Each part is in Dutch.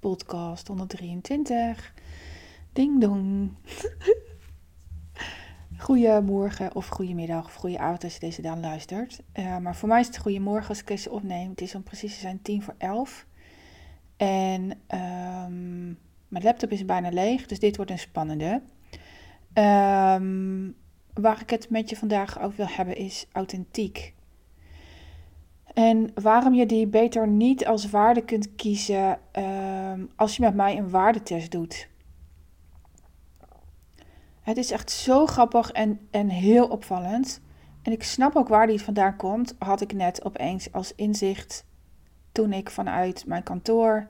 podcast 123. Ding dong. Goedemorgen of goedemiddag of goede avond als je deze dan luistert. Uh, maar voor mij is het goedemorgen als ik deze opneem. Het is om precies zijn tien voor elf. En um, mijn laptop is bijna leeg, dus dit wordt een spannende. Um, waar ik het met je vandaag over wil hebben is authentiek. En waarom je die beter niet als waarde kunt kiezen um, als je met mij een waardetest doet. Het is echt zo grappig en, en heel opvallend. En ik snap ook waar die vandaan komt, had ik net opeens als inzicht toen ik vanuit mijn kantoor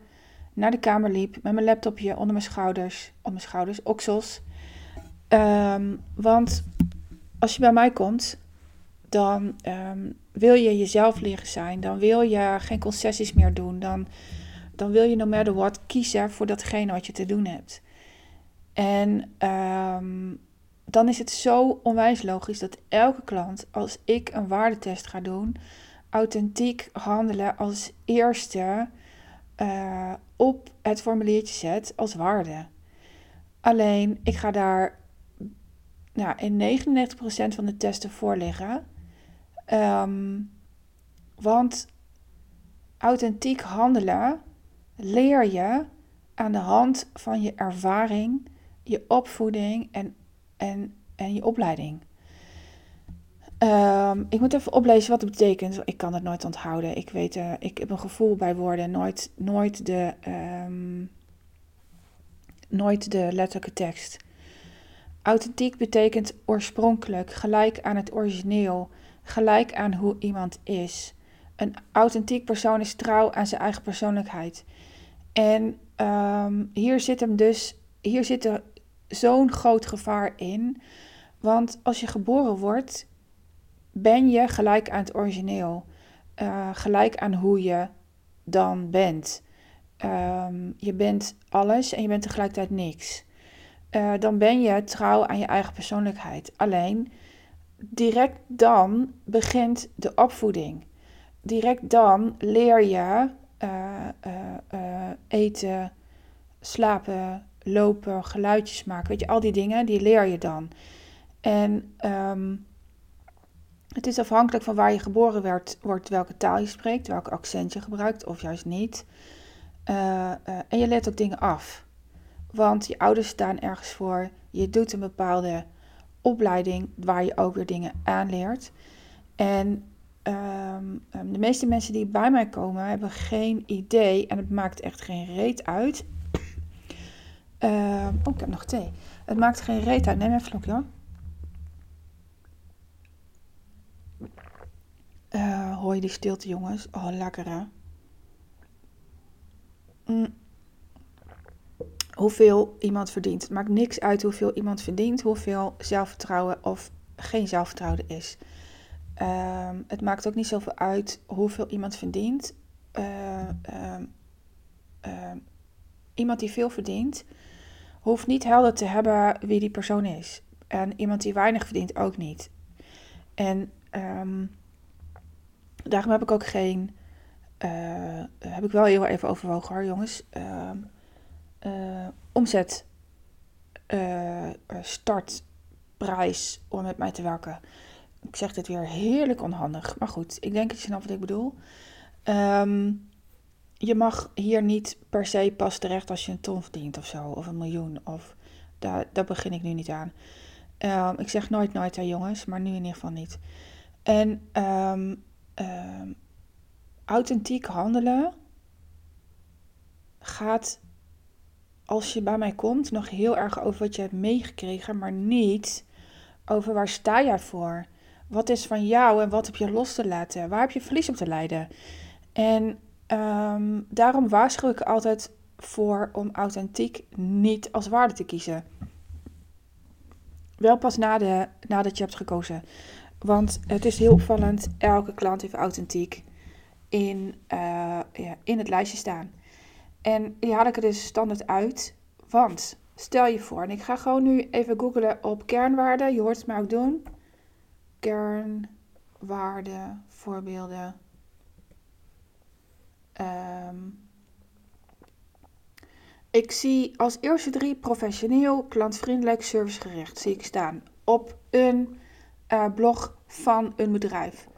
naar de kamer liep met mijn laptopje onder mijn schouders, onder mijn schouders, oksels. Um, want als je bij mij komt, dan um, wil je jezelf leren zijn. Dan wil je geen concessies meer doen. Dan, dan wil je no matter what kiezen voor datgene wat je te doen hebt. En um, dan is het zo onwijs logisch dat elke klant, als ik een waardetest ga doen, authentiek handelen als eerste uh, op het formuliertje zet als waarde. Alleen, ik ga daar nou, in 99% van de testen voor liggen. Um, want authentiek handelen leer je aan de hand van je ervaring, je opvoeding en, en, en je opleiding. Um, ik moet even oplezen wat het betekent. Ik kan het nooit onthouden. Ik weet, uh, ik heb een gevoel bij woorden. Nooit, nooit, de, um, nooit de letterlijke tekst. Authentiek betekent oorspronkelijk, gelijk aan het origineel, gelijk aan hoe iemand is. Een authentiek persoon is trouw aan zijn eigen persoonlijkheid. En um, hier zit hem dus, hier zit er zo'n groot gevaar in. Want als je geboren wordt, ben je gelijk aan het origineel. Uh, gelijk aan hoe je dan bent. Um, je bent alles en je bent tegelijkertijd niks. Uh, dan ben je trouw aan je eigen persoonlijkheid. Alleen direct dan begint de opvoeding. Direct dan leer je uh, uh, eten, slapen, lopen, geluidjes maken. Weet je, al die dingen, die leer je dan. En um, het is afhankelijk van waar je geboren werd, wordt, welke taal je spreekt, welk accent je gebruikt of juist niet. en je leert ook dingen af. Want je ouders staan ergens voor. Je doet een bepaalde opleiding waar je ook weer dingen aanleert. En um, de meeste mensen die bij mij komen hebben geen idee. En het maakt echt geen reet uit. Uh, oh, ik heb nog thee. Het maakt geen reet uit. Neem even een hoor. Uh, hoor je die stilte jongens? Oh, lekker hè? Mm hoeveel iemand verdient. Het maakt niks uit hoeveel iemand verdient, hoeveel zelfvertrouwen of geen zelfvertrouwen is. Um, het maakt ook niet zoveel uit hoeveel iemand verdient. Uh, uh, uh, iemand die veel verdient, hoeft niet helder te hebben wie die persoon is. En iemand die weinig verdient ook niet. En daarom heb ik ook geen. Uh, heb ik wel heel even overwogen hoor, jongens. Uh, omzet, uh, om met mij te werken. Ik zeg dit weer heerlijk onhandig. Maar goed, ik denk dat je snapt wat ik bedoel. Um, je mag hier niet per se pas terecht als je een ton verdient of zo. Of een miljoen. Of daar, daar begin ik nu niet aan. Um, ik zeg nooit nooit hè jongens. Maar nu in ieder geval niet. En um, authentiek handelen gaat als je bij mij komt, nog heel erg over wat je hebt meegekregen, maar niet over waar sta jij voor? Wat is van jou en wat heb je los te laten? Waar heb je verlies op te leiden? En um, daarom waarschuw ik altijd voor om authentiek niet als waarde te kiezen. Wel pas na de, nadat je hebt gekozen. Want het is heel opvallend, elke klant heeft authentiek in, uh, ja, in het lijstje staan. En die haal ik er dus standaard uit. Want stel je voor, en ik ga gewoon nu even googlen op kernwaarden. Je hoort het mij ook doen. Kernwaarden, voorbeelden. Um, Ik zie als eerste drie professioneel, klantvriendelijk, servicegericht zie ik staan op een uh, blog van een bedrijf.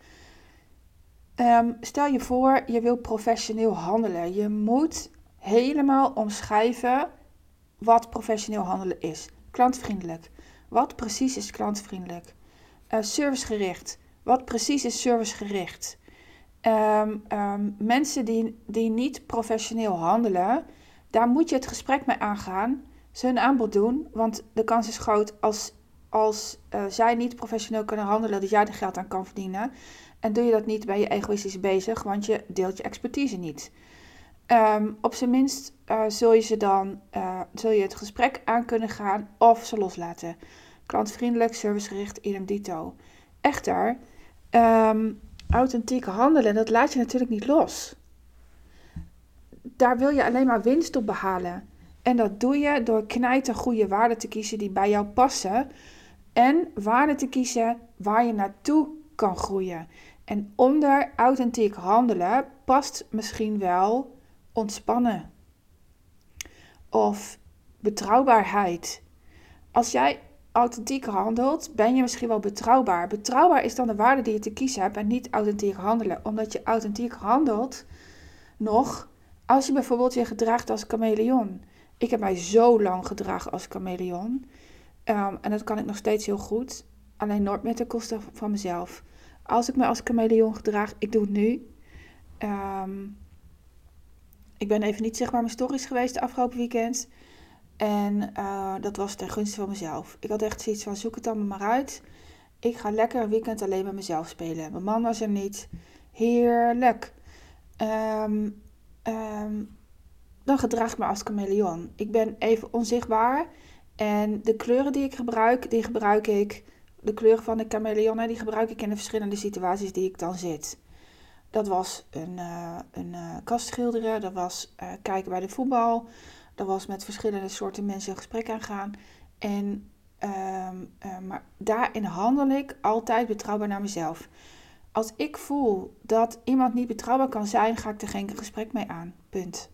Um, stel je voor, je wil professioneel handelen. Je moet helemaal omschrijven wat professioneel handelen is. Klantvriendelijk. Wat precies is klantvriendelijk? Uh, servicegericht. Wat precies is servicegericht? Um, um, mensen die, die niet professioneel handelen, daar moet je het gesprek mee aangaan. Ze een aanbod doen, want de kans is groot als, als uh, zij niet professioneel kunnen handelen, dat jij er geld aan kan verdienen. En doe je dat niet, ben je egoïstisch bezig, want je deelt je expertise niet. Um, op zijn minst uh, zul je ze dan uh, zul je het gesprek aan kunnen gaan of ze loslaten. Klantvriendelijk, servicegericht, idem dito. Echter, um, authentiek handelen, dat laat je natuurlijk niet los. Daar wil je alleen maar winst op behalen. En dat doe je door knijten goede waarden te kiezen die bij jou passen. En waarden te kiezen waar je naartoe kan groeien. En onder authentiek handelen past misschien wel ontspannen. Of betrouwbaarheid. Als jij authentiek handelt, ben je misschien wel betrouwbaar. Betrouwbaar is dan de waarde die je te kiezen hebt en niet authentiek handelen. Omdat je authentiek handelt nog als je bijvoorbeeld je gedraagt als chameleon. Ik heb mij zo lang gedragen als chameleon. Um, en dat kan ik nog steeds heel goed. Alleen nooit met de kosten van mezelf. Als ik me als chameleon gedraag, ik doe het nu. Um, ik ben even niet zeg maar mijn stories geweest de afgelopen weekend. En uh, dat was ten gunste van mezelf. Ik had echt zoiets van, zoek het allemaal maar uit. Ik ga lekker een weekend alleen met mezelf spelen. Mijn man was er niet. Heerlijk. Um, um, dan gedraag ik me als chameleon. Ik ben even onzichtbaar. En de kleuren die ik gebruik, die gebruik ik. De kleuren van de chameleon, die gebruik ik in de verschillende situaties die ik dan zit. Dat was een, uh, een uh, kast schilderen, dat was uh, kijken bij de voetbal, dat was met verschillende soorten mensen een gesprek aangaan. En, um, maar daarin handel ik altijd betrouwbaar naar mezelf. Als ik voel dat iemand niet betrouwbaar kan zijn, ga ik er geen gesprek mee aan. Punt.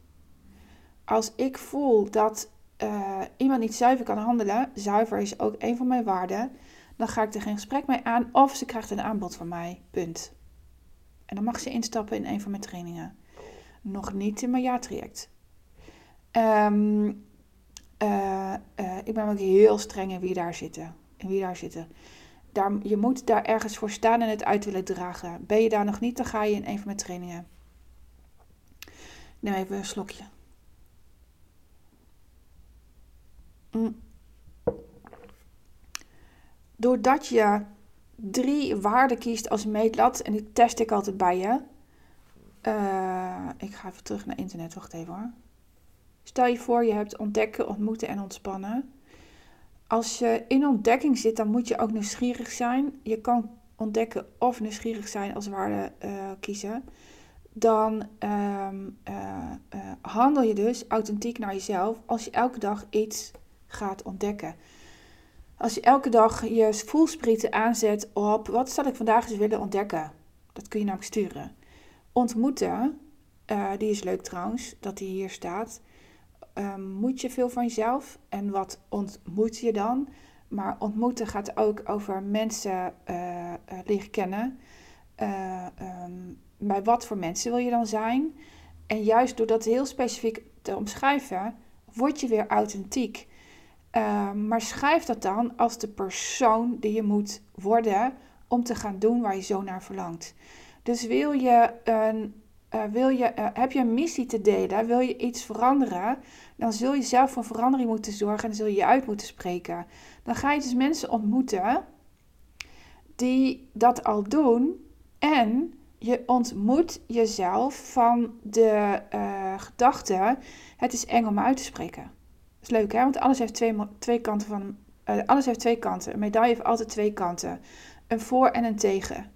Als ik voel dat iemand niet zuiver kan handelen, zuiver is ook een van mijn waarden, dan ga ik er geen gesprek mee aan of ze krijgt een aanbod van mij. Punt. En dan mag ze instappen in een van mijn trainingen. Nog niet in mijn jaartraject. Um, uh, uh, ik ben ook heel streng in wie daar zitten. In wie daar zitten. Daar, je moet daar ergens voor staan en het uit willen dragen. Ben je daar nog niet, dan ga je in een van mijn trainingen. Neem even een slokje. Mm. Doordat je drie waarden kiest als meetlat. En die test ik altijd bij je. Uh, ik ga even terug naar internet. Wacht even hoor. Stel je voor, je hebt ontdekken, ontmoeten en ontspannen. Als je in ontdekking zit, dan moet je ook nieuwsgierig zijn. Je kan ontdekken of nieuwsgierig zijn als waarde uh, kiezen. Dan uh, handel je dus authentiek naar jezelf als je elke dag iets gaat ontdekken. Als je elke dag je voelsprieten aanzet op wat zal ik vandaag eens willen ontdekken. Dat kun je namelijk sturen. Ontmoeten, uh, die is leuk trouwens, dat die hier staat. Uh, moet je veel van jezelf en wat ontmoet je dan? Maar ontmoeten gaat ook over mensen uh, leren kennen. Um, bij wat voor mensen wil je dan zijn? En juist door dat heel specifiek te omschrijven, word je weer authentiek. Uh, maar schrijf dat dan als de persoon die je moet worden om te gaan doen waar je zo naar verlangt. Dus wil je een, uh, wil je, uh, heb je een missie te delen, wil je iets veranderen, dan zul je zelf voor verandering moeten zorgen en zul je je uit moeten spreken. Dan ga je dus mensen ontmoeten die dat al doen en je ontmoet jezelf van de uh, gedachte: het is eng om uit te spreken is leuk hè, want alles heeft twee, twee kanten van. Uh, alles heeft twee kanten. Een medaille heeft altijd twee kanten: een voor en een tegen.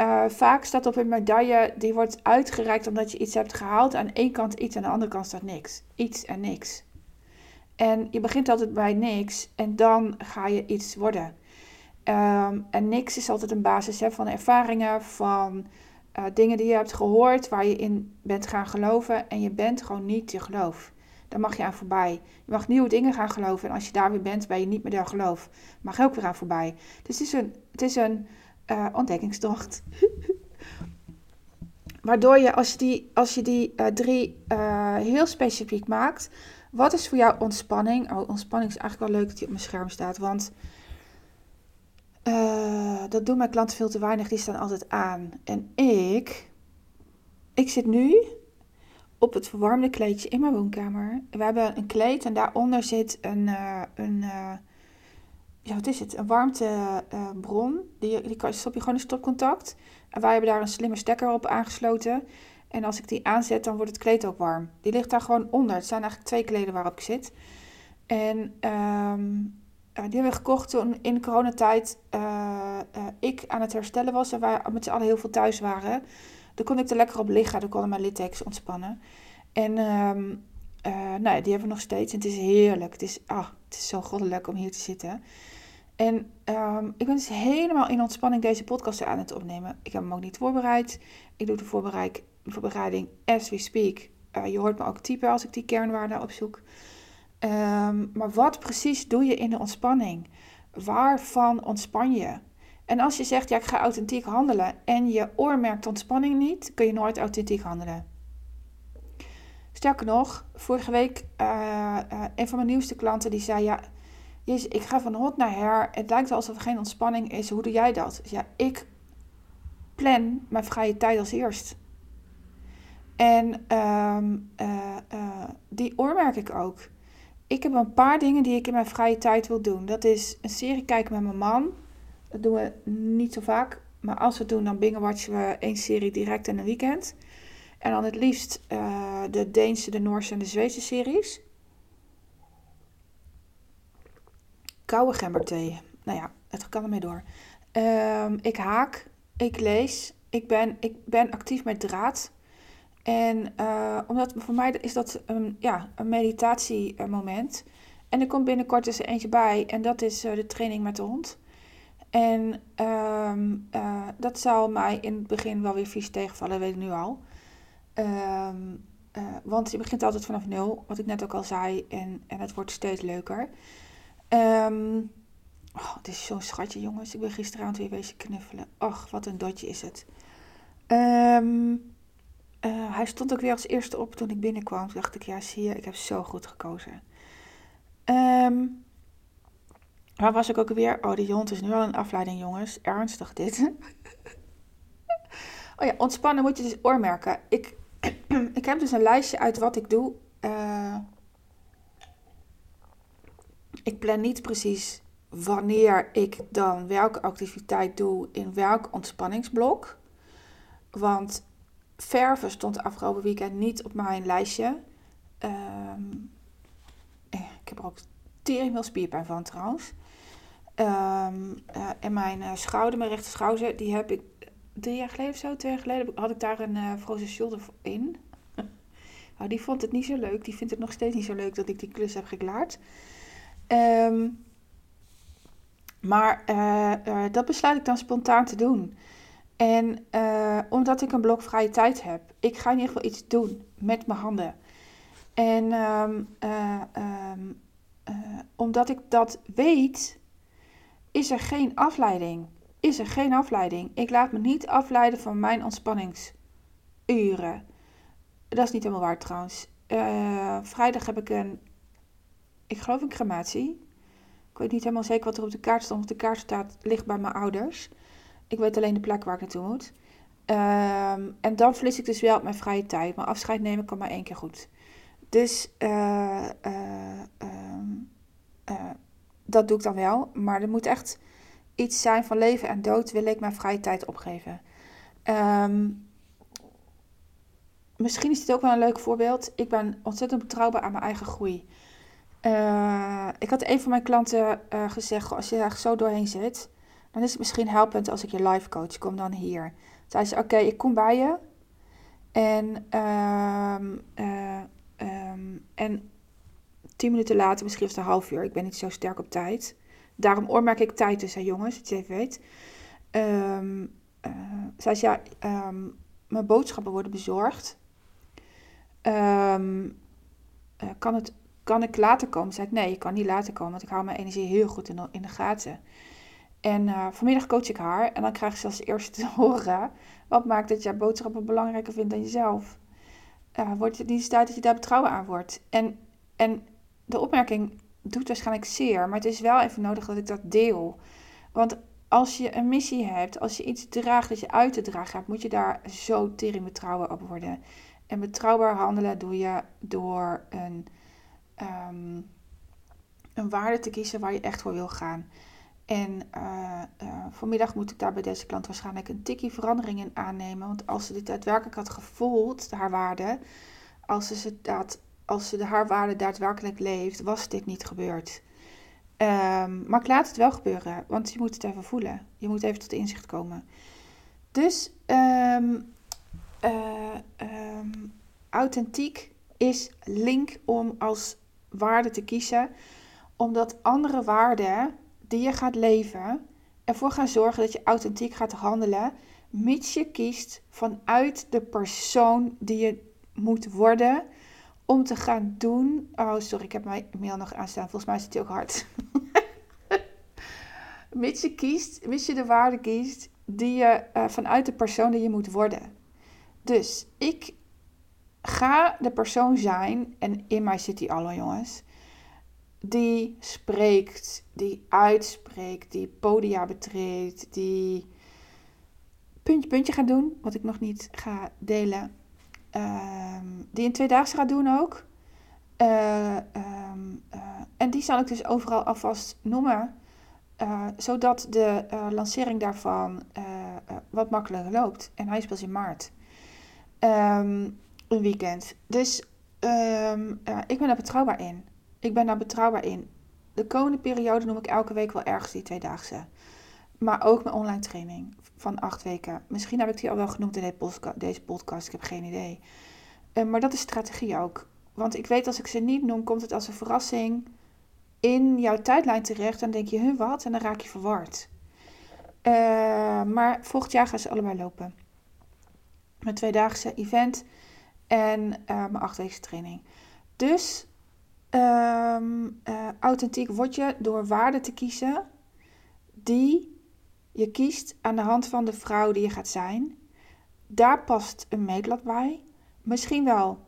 Uh, vaak staat op een medaille, die wordt uitgereikt omdat je iets hebt gehaald. Aan één kant iets, aan de andere kant staat niks. Iets en niks. En je begint altijd bij niks en dan ga je iets worden. Um, en niks is altijd een basis hè, van ervaringen, van uh, dingen die je hebt gehoord, waar je in bent gaan geloven. En je bent gewoon niet je geloof. Daar mag je aan voorbij. Je mag nieuwe dingen gaan geloven. En als je daar weer bent, ben je niet meer daar geloof. Mag je ook weer aan voorbij. Dus het is een, het is een ontdekkingstocht. Waardoor je, als je die, als je die uh, drie uh, heel specifiek maakt, wat is voor jou ontspanning? Oh, ontspanning is eigenlijk wel leuk dat die op mijn scherm staat, want dat doen mijn klanten veel te weinig. Die staan altijd aan. En ik, ik zit nu op het verwarmde kleedje in mijn woonkamer. We hebben een kleed en daaronder zit een, uh, een uh, ja, wat is het? Een warmtebron. Uh, die, die stop je gewoon in stopcontact. En wij hebben daar een slimme stekker op aangesloten. En als ik die aanzet, dan wordt het kleed ook warm. Die ligt daar gewoon onder. Het zijn eigenlijk twee kleden waarop ik zit. En um, die hebben we gekocht toen in coronatijd ik aan het herstellen was. En wij met z'n allen heel veel thuis waren. Dan kon ik er lekker op liggen. Dan konden mijn littekens ontspannen. En um, nou ja, die hebben we nog steeds. En het is heerlijk. Het is, ah, het is zo goddelijk om hier te zitten. En um, ik ben dus helemaal in ontspanning deze podcast aan het opnemen. Ik heb hem ook niet voorbereid. Ik doe de voorbereiding as we speak. Uh, je hoort me ook typen als ik die kernwaarden opzoek. Um, maar wat precies doe je in de ontspanning? Waarvan ontspan je? En als je zegt, ja, ik ga authentiek handelen en je oor merkt ontspanning niet, kun je nooit authentiek handelen. Sterker nog, vorige week, uh, een van mijn nieuwste klanten die zei, ja, jezus, ik ga van hot naar her. Het lijkt alsof er geen ontspanning is. Hoe doe jij dat? Ja, ik plan mijn vrije tijd als eerst. En uh, die oormerk ik ook. Ik heb een paar dingen die ik in mijn vrije tijd wil doen. Dat is een serie kijken met mijn man dat doen we niet zo vaak. Maar als we het doen, dan binge-watchen we één serie direct in een weekend. En dan het liefst uh, de Deense, de Noorse en de Zweedse series. Koude gemberthee. Nou ja, het kan ermee door. Um, ik haak, ik lees, ik ben, ik ben actief met draad. En uh, omdat voor mij is dat een, ja, een meditatiemoment. En er komt binnenkort dus eentje bij. En dat is uh, de training met de hond. En um, uh, dat zal mij in het begin wel weer vies tegenvallen, weet ik nu al. Um, uh, want je begint altijd vanaf nul, wat ik net ook al zei, en, en het wordt steeds leuker. Um, oh, het is zo'n schatje, jongens. Ik ben gisteravond weer wezen knuffelen. Och, wat een dotje is het. Uh, hij stond ook weer als eerste op toen ik binnenkwam. Toen dacht ik, ja, zie je, ik heb zo goed gekozen. Um, Waar was ik ook weer? Oh, die hond is nu al een afleiding, jongens. Ernstig dit. oh ja, ontspannen moet je dus oormerken. Ik, ik heb dus een lijstje uit wat ik doe. Uh, ik plan niet precies wanneer ik dan welke activiteit doe in welk ontspanningsblok. Want verven stond afgelopen weekend niet op mijn lijstje. Um, ik heb er ook tering veel spierpijn van trouwens. Um, uh, en mijn uh, schouder, mijn rechter schouder, die heb ik drie jaar geleden of zo, twee jaar geleden, had ik daar een uh, frozen shoulder in. nou, die vond het niet zo leuk. Die vindt het nog steeds niet zo leuk dat ik die klus heb geklaard. Um, maar dat besluit ik dan spontaan te doen. En omdat ik een blok vrije tijd heb, ik ga in ieder geval iets doen met mijn handen. En um, omdat ik dat weet, is er geen afleiding. Is er geen afleiding. Ik laat me niet afleiden van mijn ontspanningsuren. Dat is niet helemaal waar trouwens. Uh, vrijdag heb ik een, ik geloof een crematie. Ik weet niet helemaal zeker wat er op de kaart stond. Want de kaart staat, ligt bij mijn ouders. Ik weet alleen de plek waar ik naartoe moet. Uh, en dan verlies ik dus wel mijn vrije tijd. Maar afscheid nemen kan maar één keer goed. Dus uh, dat doe ik dan wel. Maar er moet echt iets zijn van leven en dood, wil ik mijn vrije tijd opgeven. Um, misschien is dit ook wel een leuk voorbeeld. Ik ben ontzettend betrouwbaar aan mijn eigen groei. Uh, ik had een van mijn klanten uh, gezegd: als je er zo doorheen zit, dan is het misschien helpend als ik je life coach. Kom dan hier. Zei ze: Oké, ik kom bij je. En, um, en tien minuten later, misschien was een half uur. Ik ben niet zo sterk op tijd. Daarom oormerk ik tijd hè jongens, dat je even weet. Um, uh, zei ja, um, mijn boodschappen worden bezorgd. Um, kan, het, kan ik later komen? Zei nee, ik kan niet later komen, want ik hou mijn energie heel goed in de, in de gaten. En uh, vanmiddag coach ik haar en dan krijg ik zelfs eerst te horen... wat maakt dat jij boodschappen belangrijker vindt dan jezelf? Uh, wordt het niet tijd dat je daar betrouwen aan wordt? En, en de opmerking doet waarschijnlijk zeer, maar het is wel even nodig dat ik dat deel. Want als je een missie hebt, als je iets draagt dat je uit te dragen hebt, moet je daar zo tering betrouwen op worden. En betrouwbaar handelen doe je door een, um, een waarde te kiezen waar je echt voor wil gaan. En uh, uh, vanmiddag moet ik daar bij deze klant waarschijnlijk een tikkie verandering in aannemen. Want als ze dit daadwerkelijk had gevoeld, haar waarde, als ze, dat, als ze de haar waarde daadwerkelijk leeft, was dit niet gebeurd. Um, maar ik laat het wel gebeuren, want je moet het even voelen. Je moet even tot inzicht komen. Dus um, uh, um, authentiek is link om als waarde te kiezen, omdat andere waarden die je gaat leven ervoor gaan zorgen dat je authentiek gaat handelen, mits je kiest vanuit de persoon die je moet worden om te gaan doen. Oh, sorry, ik heb mijn mail nog aanstaan. Volgens mij zit hij ook hard. mits je kiest, mits je de waarde kiest die je uh, vanuit de persoon die je moet worden. Dus ik ga de persoon zijn, en in mij zit die al, jongens, die spreekt, die uitspreekt, die podia betreedt, die puntje puntje gaat doen, wat ik nog niet ga delen. Um, die een tweedaagse gaat doen ook. Uh, um, uh, en die zal ik dus overal alvast noemen. Uh, zodat de lancering daarvan wat makkelijker loopt. En hij is pas in maart. Um, een weekend. Dus ik ben daar betrouwbaar in. Ik ben daar betrouwbaar in. De komende periode noem ik elke week wel ergens die tweedaagse. Maar ook mijn online training van acht weken. Misschien heb ik die al wel genoemd in deze podcast. Ik heb geen idee. Uh, maar dat is strategie ook. Want ik weet als ik ze niet noem, komt het als een verrassing in jouw tijdlijn terecht. Dan denk je, huh, wat? En dan raak je verward. Uh, maar volgend jaar gaan ze allebei lopen. Mijn tweedaagse event en uh, mijn achtweekse training. Dus um, authentiek word je door waarden te kiezen die je kiest aan de hand van de vrouw die je gaat zijn. Daar past een meetlat bij. Misschien wel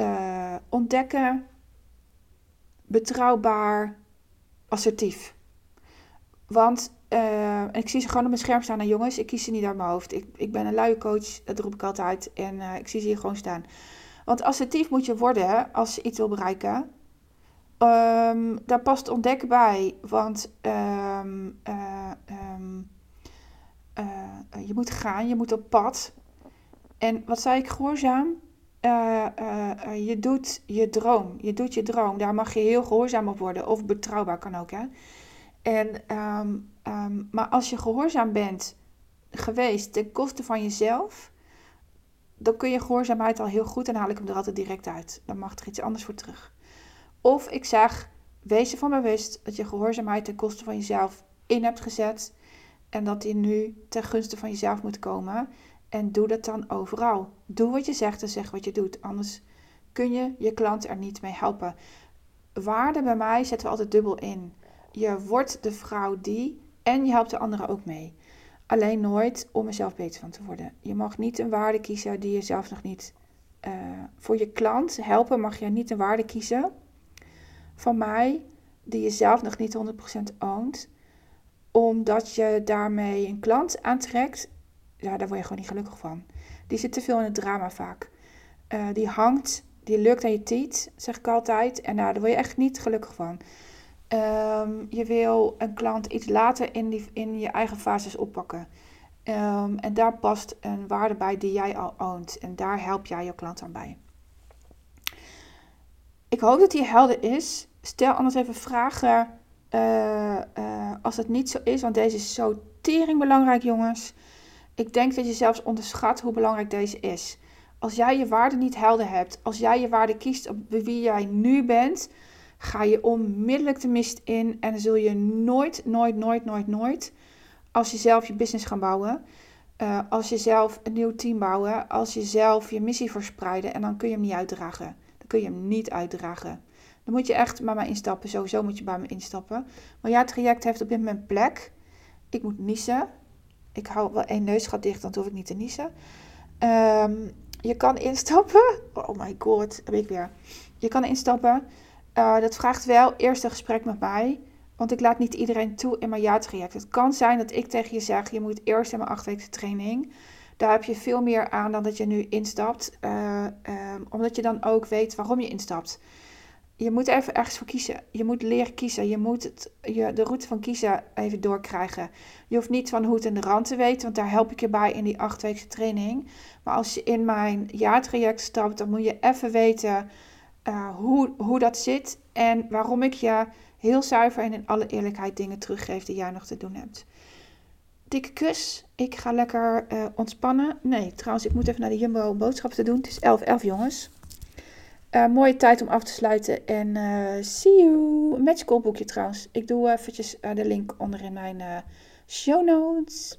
uh, ontdekken, betrouwbaar, assertief. Want uh, ik zie ze gewoon op mijn scherm staan. En jongens, ik kies ze niet uit mijn hoofd. Ik, ik ben een luie coach, dat roep ik altijd. En uh, ik zie ze hier gewoon staan. Want assertief moet je worden als je iets wil bereiken. Um, daar past ontdekken bij. Want uh, um, uh, je moet gaan, je moet op pad. En wat zei ik, gehoorzaam? Uh, je doet je droom. Je doet je droom. Daar mag je heel gehoorzaam op worden. Of betrouwbaar kan ook, hè. En, um, um, maar als je gehoorzaam bent geweest ten koste van jezelf... dan kun je gehoorzaamheid al heel goed en haal ik hem er altijd direct uit. Dan mag er iets anders voor terug. Of ik zeg, wees ervan bewust dat je gehoorzaamheid ten koste van jezelf in hebt gezet... En dat die nu ten gunste van jezelf moet komen. En doe dat dan overal. Doe wat je zegt en zeg wat je doet. Anders kun je je klant er niet mee helpen. Waarde bij mij zetten we altijd dubbel in. Je wordt de vrouw die en je helpt de anderen ook mee. Alleen nooit om er zelf beter van te worden. Je mag niet een waarde kiezen die je zelf nog niet. Uh, voor je klant helpen mag je niet een waarde kiezen van mij die je zelf nog niet 100% oont omdat je daarmee een klant aantrekt, ja, daar word je gewoon niet gelukkig van. Die zit te veel in het drama vaak. Uh, die hangt, die lukt aan je tiet, zeg ik altijd. En nou, daar word je echt niet gelukkig van. Um, je wil een klant iets later in, die, in je eigen fases oppakken. Um, en daar past een waarde bij die jij al oont. En daar help jij je klant aan bij. Ik hoop dat die helder is. Stel anders even vragen uh, als het niet zo is, want deze is zo tering belangrijk, jongens. Ik denk dat je zelfs onderschat hoe belangrijk deze is. Als jij je waarde niet helder hebt, als jij je waarde kiest op wie jij nu bent, ga je onmiddellijk de mist in en dan zul je nooit, nooit, nooit, nooit, nooit, als je zelf je business gaan bouwen, uh, als je zelf een nieuw team bouwen, als je zelf je missie verspreiden en dan kun je hem niet uitdragen. dan kun je hem niet uitdragen. Dan moet je echt bij mij instappen. Sowieso moet je bij me instappen. Maar ja, het traject heeft op dit moment plek. Ik moet niezen. Ik hou wel één neusgat dicht, dan hoef ik niet te niezen. Ehm, je kan instappen. Oh my god, heb ik weer. Je kan instappen. Uh, dat vraagt wel eerst een gesprek met mij. Want ik laat niet iedereen toe in mijn ja-traject. Het kan zijn dat ik tegen je zeg: je moet eerst in mijn achtwekse training. Daar heb je veel meer aan dan dat je nu instapt. Uh, omdat je dan ook weet waarom je instapt. Je moet even ergens voor kiezen. Je moet leren kiezen. Je moet het, je, de route van kiezen even doorkrijgen. Je hoeft niet van hoed en de rand te weten, want daar help ik je bij in die achtweekse training. Maar als je in mijn jaartraject stapt, dan moet je even weten uh, hoe, hoe dat zit en waarom ik je heel zuiver en in alle eerlijkheid dingen teruggeef die jij nog te doen hebt. Dikke kus. Ik ga lekker uh, ontspannen. Nee, trouwens, ik moet even naar de Jumbo boodschappen te doen. Het is 11, 11 jongens. Uh, mooie tijd om af te sluiten. En uh, see you. Magical boekje trouwens. Ik doe eventjes de link onder in mijn show notes.